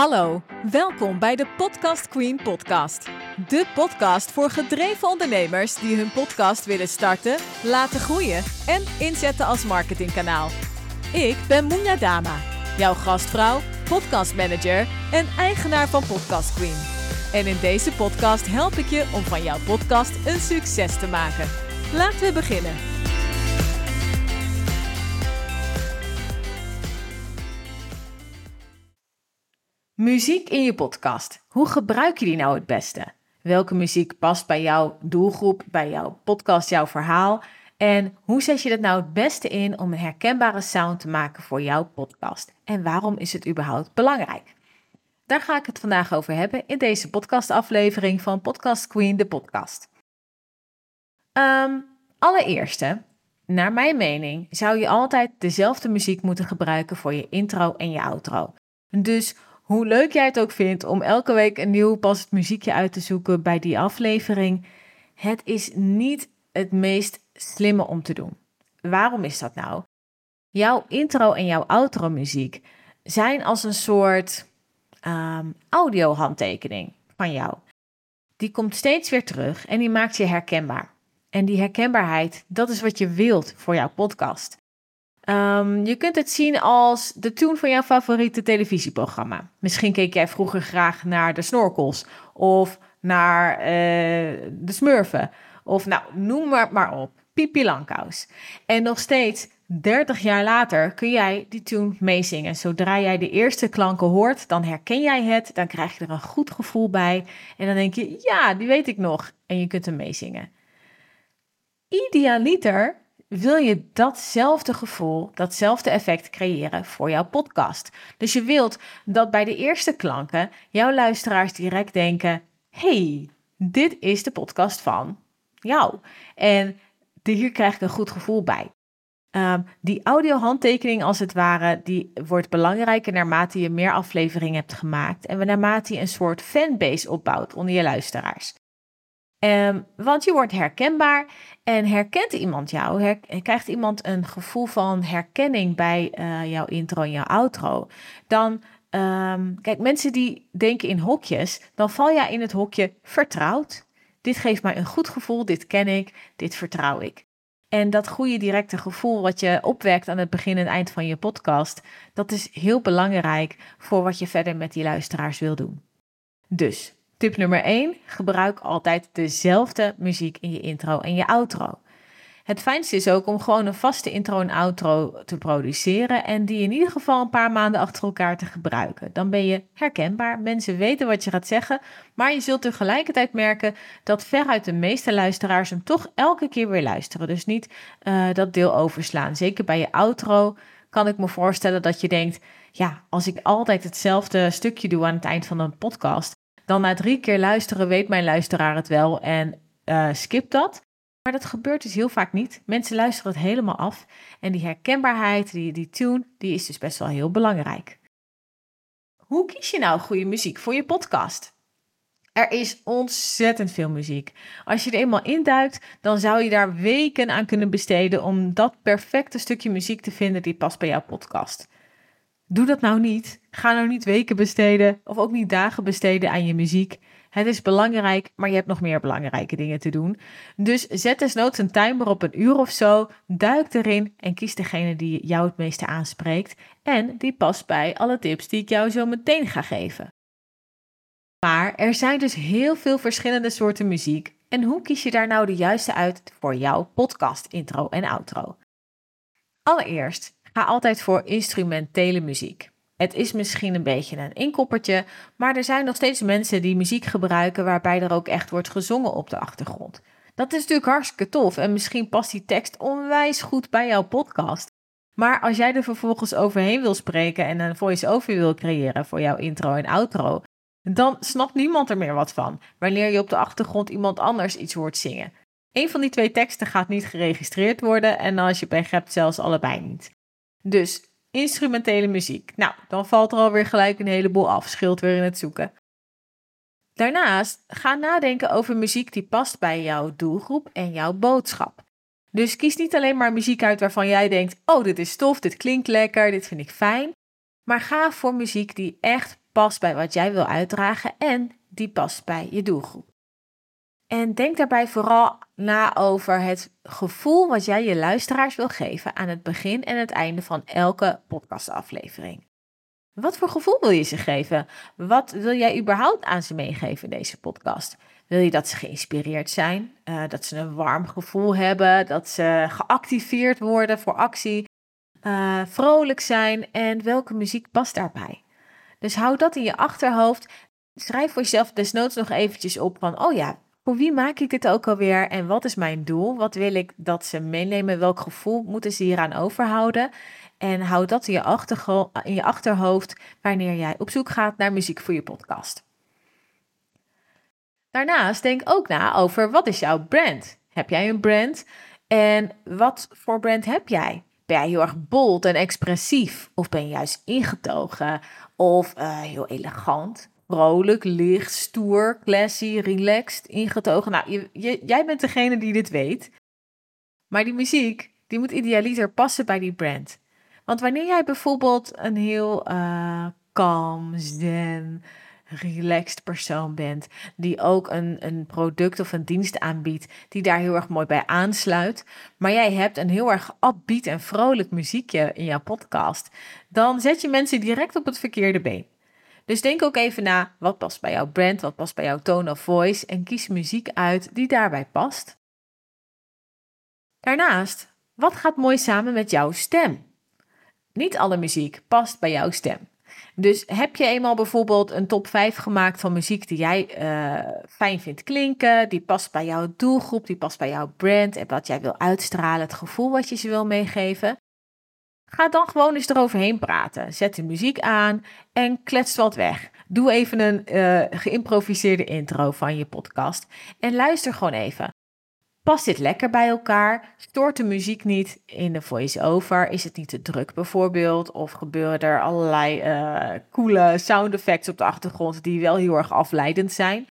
Hallo, welkom bij de Podcast Queen podcast. De podcast voor gedreven ondernemers die hun podcast willen starten, laten groeien en inzetten als marketingkanaal. Ik ben Moenja Dama, jouw gastvrouw, podcastmanager en eigenaar van Podcast Queen. En in deze podcast help ik je om van jouw podcast een succes te maken. Laten we beginnen. Muziek in je podcast. Hoe gebruik je die nou het beste? Welke muziek past bij jouw doelgroep, bij jouw podcast, jouw verhaal? En hoe zet je dat nou het beste in om een herkenbare sound te maken voor jouw podcast? En waarom is het überhaupt belangrijk? Daar ga ik het vandaag over hebben in deze podcastaflevering van Podcast Queen, de podcast. Um, allereerste, naar mijn mening, zou je altijd dezelfde muziek moeten gebruiken voor je intro en je outro. Dus hoe leuk jij het ook vindt om elke week een nieuw passend muziekje uit te zoeken bij die aflevering, het is niet het meest slimme om te doen. Waarom is dat nou? Jouw intro en jouw outro muziek zijn als een soort um, audio-handtekening van jou. Die komt steeds weer terug en die maakt je herkenbaar. En die herkenbaarheid, dat is wat je wilt voor jouw podcast. Um, je kunt het zien als de tune van jouw favoriete televisieprogramma. Misschien keek jij vroeger graag naar de Snorkels of naar uh, de Smurfen. Of nou, noem maar, maar op. Pipi Langkous. En nog steeds 30 jaar later kun jij die tune meezingen. Zodra jij de eerste klanken hoort, dan herken jij het, dan krijg je er een goed gevoel bij en dan denk je, ja, die weet ik nog. En je kunt hem meezingen. Idealiter wil je datzelfde gevoel, datzelfde effect creëren voor jouw podcast. Dus je wilt dat bij de eerste klanken jouw luisteraars direct denken: hey, dit is de podcast van jou. En hier krijg ik een goed gevoel bij. Um, die audio-handtekening, als het ware, die wordt belangrijker naarmate je meer afleveringen hebt gemaakt en naarmate je een soort fanbase opbouwt onder je luisteraars. Um, want je wordt herkenbaar en herkent iemand jou, her, krijgt iemand een gevoel van herkenning bij uh, jouw intro en jouw outro, dan, um, kijk, mensen die denken in hokjes, dan val jij in het hokje vertrouwd. Dit geeft mij een goed gevoel, dit ken ik, dit vertrouw ik. En dat goede directe gevoel wat je opwekt aan het begin en eind van je podcast, dat is heel belangrijk voor wat je verder met die luisteraars wil doen. Dus Tip nummer 1. Gebruik altijd dezelfde muziek in je intro en je outro. Het fijnste is ook om gewoon een vaste intro en outro te produceren en die in ieder geval een paar maanden achter elkaar te gebruiken. Dan ben je herkenbaar, mensen weten wat je gaat zeggen, maar je zult tegelijkertijd merken dat veruit de meeste luisteraars hem toch elke keer weer luisteren. Dus niet uh, dat deel overslaan. Zeker bij je outro kan ik me voorstellen dat je denkt, ja, als ik altijd hetzelfde stukje doe aan het eind van een podcast, dan na drie keer luisteren weet mijn luisteraar het wel en uh, skip dat. Maar dat gebeurt dus heel vaak niet. Mensen luisteren het helemaal af. En die herkenbaarheid, die, die tune, die is dus best wel heel belangrijk. Hoe kies je nou goede muziek voor je podcast? Er is ontzettend veel muziek. Als je er eenmaal induikt, dan zou je daar weken aan kunnen besteden om dat perfecte stukje muziek te vinden die past bij jouw podcast. Doe dat nou niet. Ga nou niet weken besteden of ook niet dagen besteden aan je muziek. Het is belangrijk, maar je hebt nog meer belangrijke dingen te doen. Dus zet desnoods een timer op een uur of zo, duik erin en kies degene die jou het meeste aanspreekt en die past bij alle tips die ik jou zo meteen ga geven. Maar er zijn dus heel veel verschillende soorten muziek en hoe kies je daar nou de juiste uit voor jouw podcast intro en outro? Allereerst Ga altijd voor instrumentele muziek. Het is misschien een beetje een inkoppertje, maar er zijn nog steeds mensen die muziek gebruiken waarbij er ook echt wordt gezongen op de achtergrond. Dat is natuurlijk hartstikke tof en misschien past die tekst onwijs goed bij jouw podcast. Maar als jij er vervolgens overheen wil spreken en een voice-over wil creëren voor jouw intro en outro, dan snapt niemand er meer wat van wanneer je op de achtergrond iemand anders iets hoort zingen. Een van die twee teksten gaat niet geregistreerd worden en als je pech hebt zelfs allebei niet. Dus instrumentele muziek. Nou, dan valt er alweer gelijk een heleboel af. Scheelt weer in het zoeken. Daarnaast ga nadenken over muziek die past bij jouw doelgroep en jouw boodschap. Dus kies niet alleen maar muziek uit waarvan jij denkt: oh, dit is tof, dit klinkt lekker, dit vind ik fijn. Maar ga voor muziek die echt past bij wat jij wil uitdragen en die past bij je doelgroep. En denk daarbij vooral na over het gevoel wat jij je luisteraars wil geven aan het begin en het einde van elke podcastaflevering. Wat voor gevoel wil je ze geven? Wat wil jij überhaupt aan ze meegeven in deze podcast? Wil je dat ze geïnspireerd zijn, uh, dat ze een warm gevoel hebben, dat ze geactiveerd worden voor actie, uh, vrolijk zijn en welke muziek past daarbij? Dus hou dat in je achterhoofd. Schrijf voor jezelf desnoods nog eventjes op van, oh ja, voor wie maak ik dit ook alweer en wat is mijn doel? Wat wil ik dat ze meenemen? Welk gevoel moeten ze hieraan overhouden? En houd dat in je, in je achterhoofd wanneer jij op zoek gaat naar muziek voor je podcast. Daarnaast denk ook na over wat is jouw brand? Heb jij een brand? En wat voor brand heb jij? Ben jij heel erg bold en expressief? Of ben je juist ingetogen? Of uh, heel elegant? Vrolijk, licht, stoer, classy, relaxed, ingetogen. Nou, je, jij bent degene die dit weet. Maar die muziek, die moet idealiter passen bij die brand. Want wanneer jij bijvoorbeeld een heel uh, kalm, zen, relaxed persoon bent, die ook een, een product of een dienst aanbiedt, die daar heel erg mooi bij aansluit, maar jij hebt een heel erg upbeat en vrolijk muziekje in jouw podcast, dan zet je mensen direct op het verkeerde been. Dus denk ook even na, wat past bij jouw brand, wat past bij jouw tone of voice en kies muziek uit die daarbij past. Daarnaast, wat gaat mooi samen met jouw stem? Niet alle muziek past bij jouw stem. Dus heb je eenmaal bijvoorbeeld een top 5 gemaakt van muziek die jij uh, fijn vindt klinken, die past bij jouw doelgroep, die past bij jouw brand en wat jij wil uitstralen, het gevoel wat je ze wil meegeven, Ga dan gewoon eens eroverheen praten. Zet de muziek aan en klets wat weg. Doe even een uh, geïmproviseerde intro van je podcast en luister gewoon even. Past dit lekker bij elkaar? Stoort de muziek niet in de voice-over? Is het niet te druk bijvoorbeeld? Of gebeuren er allerlei uh, coole sound effects op de achtergrond die wel heel erg afleidend zijn?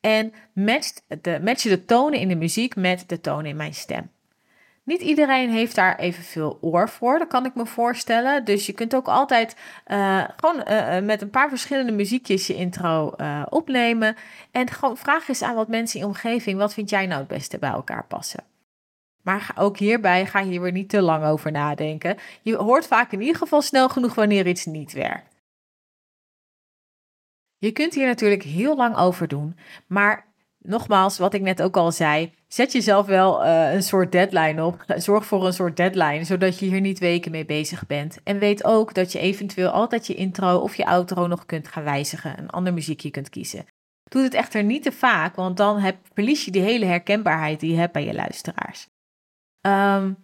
En match de, match de tonen in de muziek met de tonen in mijn stem. Niet iedereen heeft daar evenveel oor voor, dat kan ik me voorstellen. Dus je kunt ook altijd uh, gewoon uh, met een paar verschillende muziekjes je intro opnemen. En gewoon vraag eens aan wat mensen in je omgeving, wat vind jij nou het beste bij elkaar passen? Maar ook hierbij ga je hier weer niet te lang over nadenken. Je hoort vaak in ieder geval snel genoeg wanneer iets niet werkt. Je kunt hier natuurlijk heel lang over doen, maar nogmaals, wat ik net ook al zei, zet jezelf wel uh, een soort deadline op. Zorg voor een soort deadline, zodat je hier niet weken mee bezig bent. En weet ook dat je eventueel altijd je intro of je outro nog kunt gaan wijzigen. Een ander muziekje kunt kiezen. Doe het echter niet te vaak, want dan heb, verlies je die hele herkenbaarheid die je hebt bij je luisteraars. Um,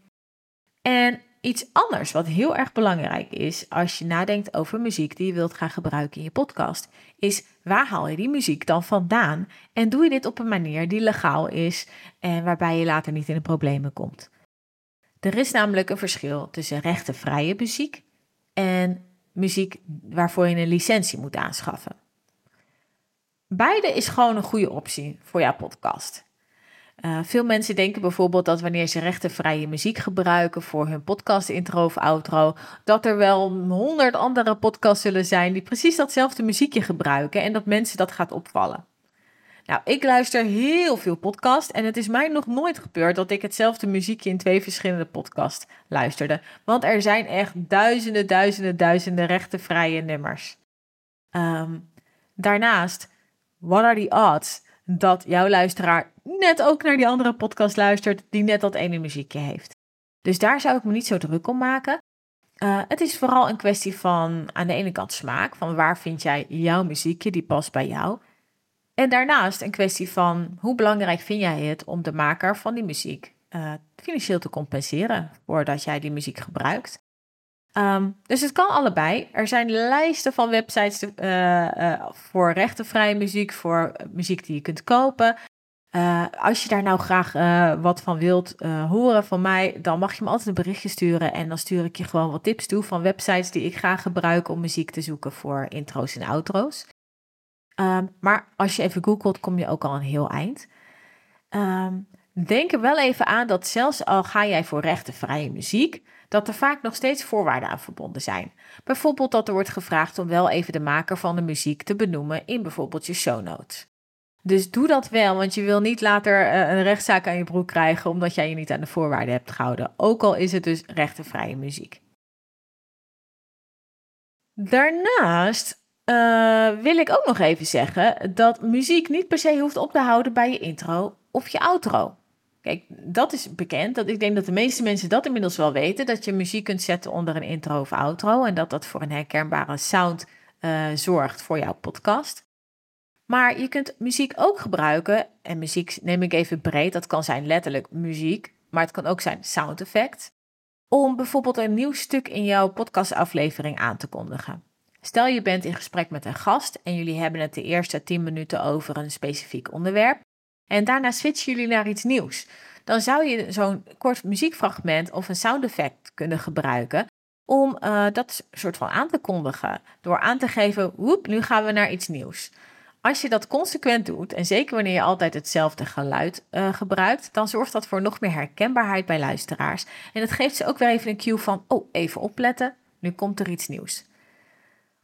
en Iets anders wat heel erg belangrijk is als je nadenkt over muziek die je wilt gaan gebruiken in je podcast, is waar haal je die muziek dan vandaan en doe je dit op een manier die legaal is en waarbij je later niet in de problemen komt. Er is namelijk een verschil tussen rechtenvrije muziek en muziek waarvoor je een licentie moet aanschaffen. Beide is gewoon een goede optie voor jouw podcast. Uh, veel mensen denken bijvoorbeeld dat wanneer ze rechtenvrije muziek gebruiken voor hun podcast intro of outro, dat er wel honderd andere podcasts zullen zijn die precies datzelfde muziekje gebruiken en dat mensen dat gaat opvallen. Nou, ik luister heel veel podcasts en het is mij nog nooit gebeurd dat ik hetzelfde muziekje in twee verschillende podcasts luisterde. Want er zijn echt duizenden, duizenden, duizenden rechtenvrije nummers. Um, daarnaast, what are the odds dat jouw luisteraar net ook naar die andere podcast luistert die net dat ene muziekje heeft. Dus daar zou ik me niet zo druk om maken. Uh, het is vooral een kwestie van aan de ene kant smaak, van waar vind jij jouw muziekje die past bij jou. En daarnaast een kwestie van hoe belangrijk vind jij het om de maker van die muziek uh, financieel te compenseren voordat jij die muziek gebruikt. Um, dus het kan allebei. Er zijn lijsten van websites uh, voor rechtenvrije muziek, voor muziek die je kunt kopen. Uh, als je daar nou graag uh, wat van wilt uh, horen van mij, dan mag je me altijd een berichtje sturen. En dan stuur ik je gewoon wat tips toe van websites die ik graag gebruik om muziek te zoeken voor intro's en outro's. Um, maar als je even googelt, kom je ook al een heel eind. Um, denk er wel even aan dat zelfs al ga jij voor rechtenvrije muziek, dat er vaak nog steeds voorwaarden aan verbonden zijn. Bijvoorbeeld dat er wordt gevraagd om wel even de maker van de muziek te benoemen in bijvoorbeeld je show notes. Dus doe dat wel, want je wil niet later eh, een rechtszaak aan je broek krijgen omdat jij je niet aan de voorwaarden hebt gehouden, ook al is het dus rechtenvrije muziek. Daarnaast uh, wil ik ook nog even zeggen dat muziek niet per se hoeft op te houden bij je intro of je outro. Kijk, dat is bekend. Dat ik denk dat de meeste mensen dat inmiddels wel weten. Dat je muziek kunt zetten onder een intro of outro. En dat dat voor een herkenbare sound uh, zorgt voor jouw podcast. Maar je kunt muziek ook gebruiken. En muziek neem ik even breed. Dat kan zijn letterlijk muziek. Maar het kan ook zijn sound effect. Om bijvoorbeeld een nieuw stuk in jouw podcastaflevering aan te kondigen. Stel je bent in gesprek met een gast en jullie hebben het de eerste 10 minuten over een specifiek onderwerp. En daarna switchen jullie naar iets nieuws. Dan zou je zo'n kort muziekfragment of een sound effect kunnen gebruiken om uh, dat soort van aan te kondigen. Door aan te geven, woep, nu gaan we naar iets nieuws. Als je dat consequent doet, en zeker wanneer je altijd hetzelfde geluid uh, gebruikt, dan zorgt dat voor nog meer herkenbaarheid bij luisteraars. En het geeft ze ook weer even een cue van, oh, even opletten, nu komt er iets nieuws.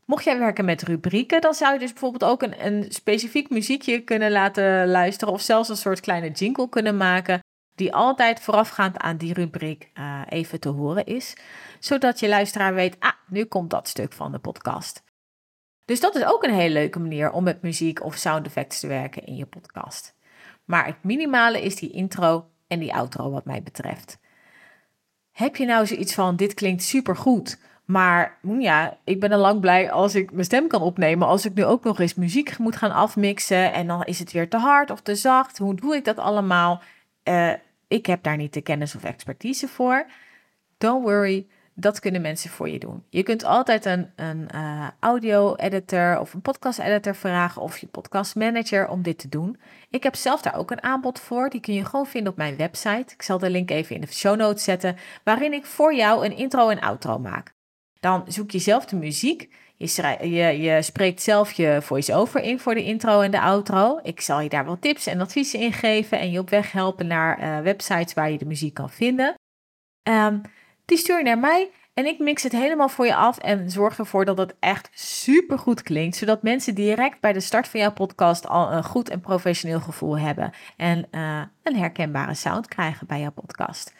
Mocht jij werken met rubrieken, dan zou je dus bijvoorbeeld ook een, een specifiek muziekje kunnen laten luisteren of zelfs een soort kleine jingle kunnen maken die altijd voorafgaand aan die rubriek uh, even te horen is, zodat je luisteraar weet, ah, nu komt dat stuk van de podcast. Dus dat is ook een hele leuke manier om met muziek of sound effects te werken in je podcast. Maar het minimale is die intro en die outro wat mij betreft. Heb je nou zoiets van, dit klinkt supergoed, maar hm, ja, ik ben al lang blij als ik mijn stem kan opnemen. Als ik nu ook nog eens muziek moet gaan afmixen en dan is het weer te hard of te zacht. Hoe doe ik dat allemaal? Uh, ik heb daar niet de kennis of expertise voor. Don't worry, dat kunnen mensen voor je doen. Je kunt altijd een, een uh, audio-editor of een podcast-editor vragen of je podcast-manager om dit te doen. Ik heb zelf daar ook een aanbod voor. Die kun je gewoon vinden op mijn website. Ik zal de link even in de show notes zetten, waarin ik voor jou een intro en outro maak. Dan zoek je zelf de muziek. Je, je, je spreekt zelf je voice-over in voor de intro en de outro. Ik zal je daar wel tips en adviezen in geven en je op weg helpen naar uh, websites waar je de muziek kan vinden. Um, die stuur je naar mij en ik mix het helemaal voor je af en zorg ervoor dat het echt super goed klinkt, zodat mensen direct bij de start van jouw podcast al een goed en professioneel gevoel hebben en uh, een herkenbare sound krijgen bij jouw podcast.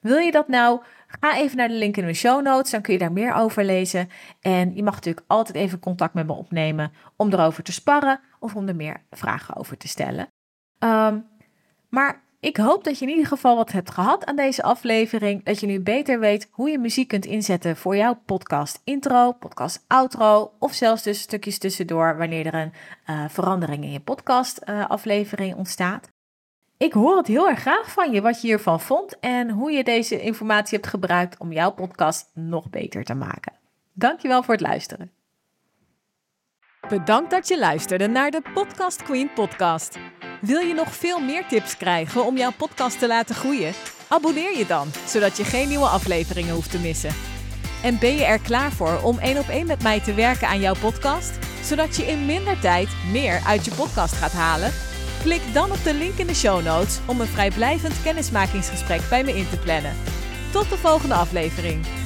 Wil je dat nou? Ga even naar de link in de show notes, dan kun je daar meer over lezen. En je mag natuurlijk altijd even contact met me opnemen om erover te sparren of om er meer vragen over te stellen. Um, maar ik hoop dat je in ieder geval wat hebt gehad aan deze aflevering. Dat je nu beter weet hoe je muziek kunt inzetten voor jouw podcast intro, podcast outro of zelfs dus stukjes tussendoor wanneer er een uh, verandering in je podcast uh, aflevering ontstaat. Ik hoor het heel erg graag van je wat je hiervan vond en hoe je deze informatie hebt gebruikt om jouw podcast nog beter te maken. Dankjewel voor het luisteren. Bedankt dat je luisterde naar de Podcast Queen podcast. Wil je nog veel meer tips krijgen om jouw podcast te laten groeien? Abonneer je dan, zodat je geen nieuwe afleveringen hoeft te missen. En ben je er klaar voor om één op één met mij te werken aan jouw podcast, zodat je in minder tijd meer uit je podcast gaat halen? Klik dan op de link in de show notes om een vrijblijvend kennismakingsgesprek bij me in te plannen. Tot de volgende aflevering.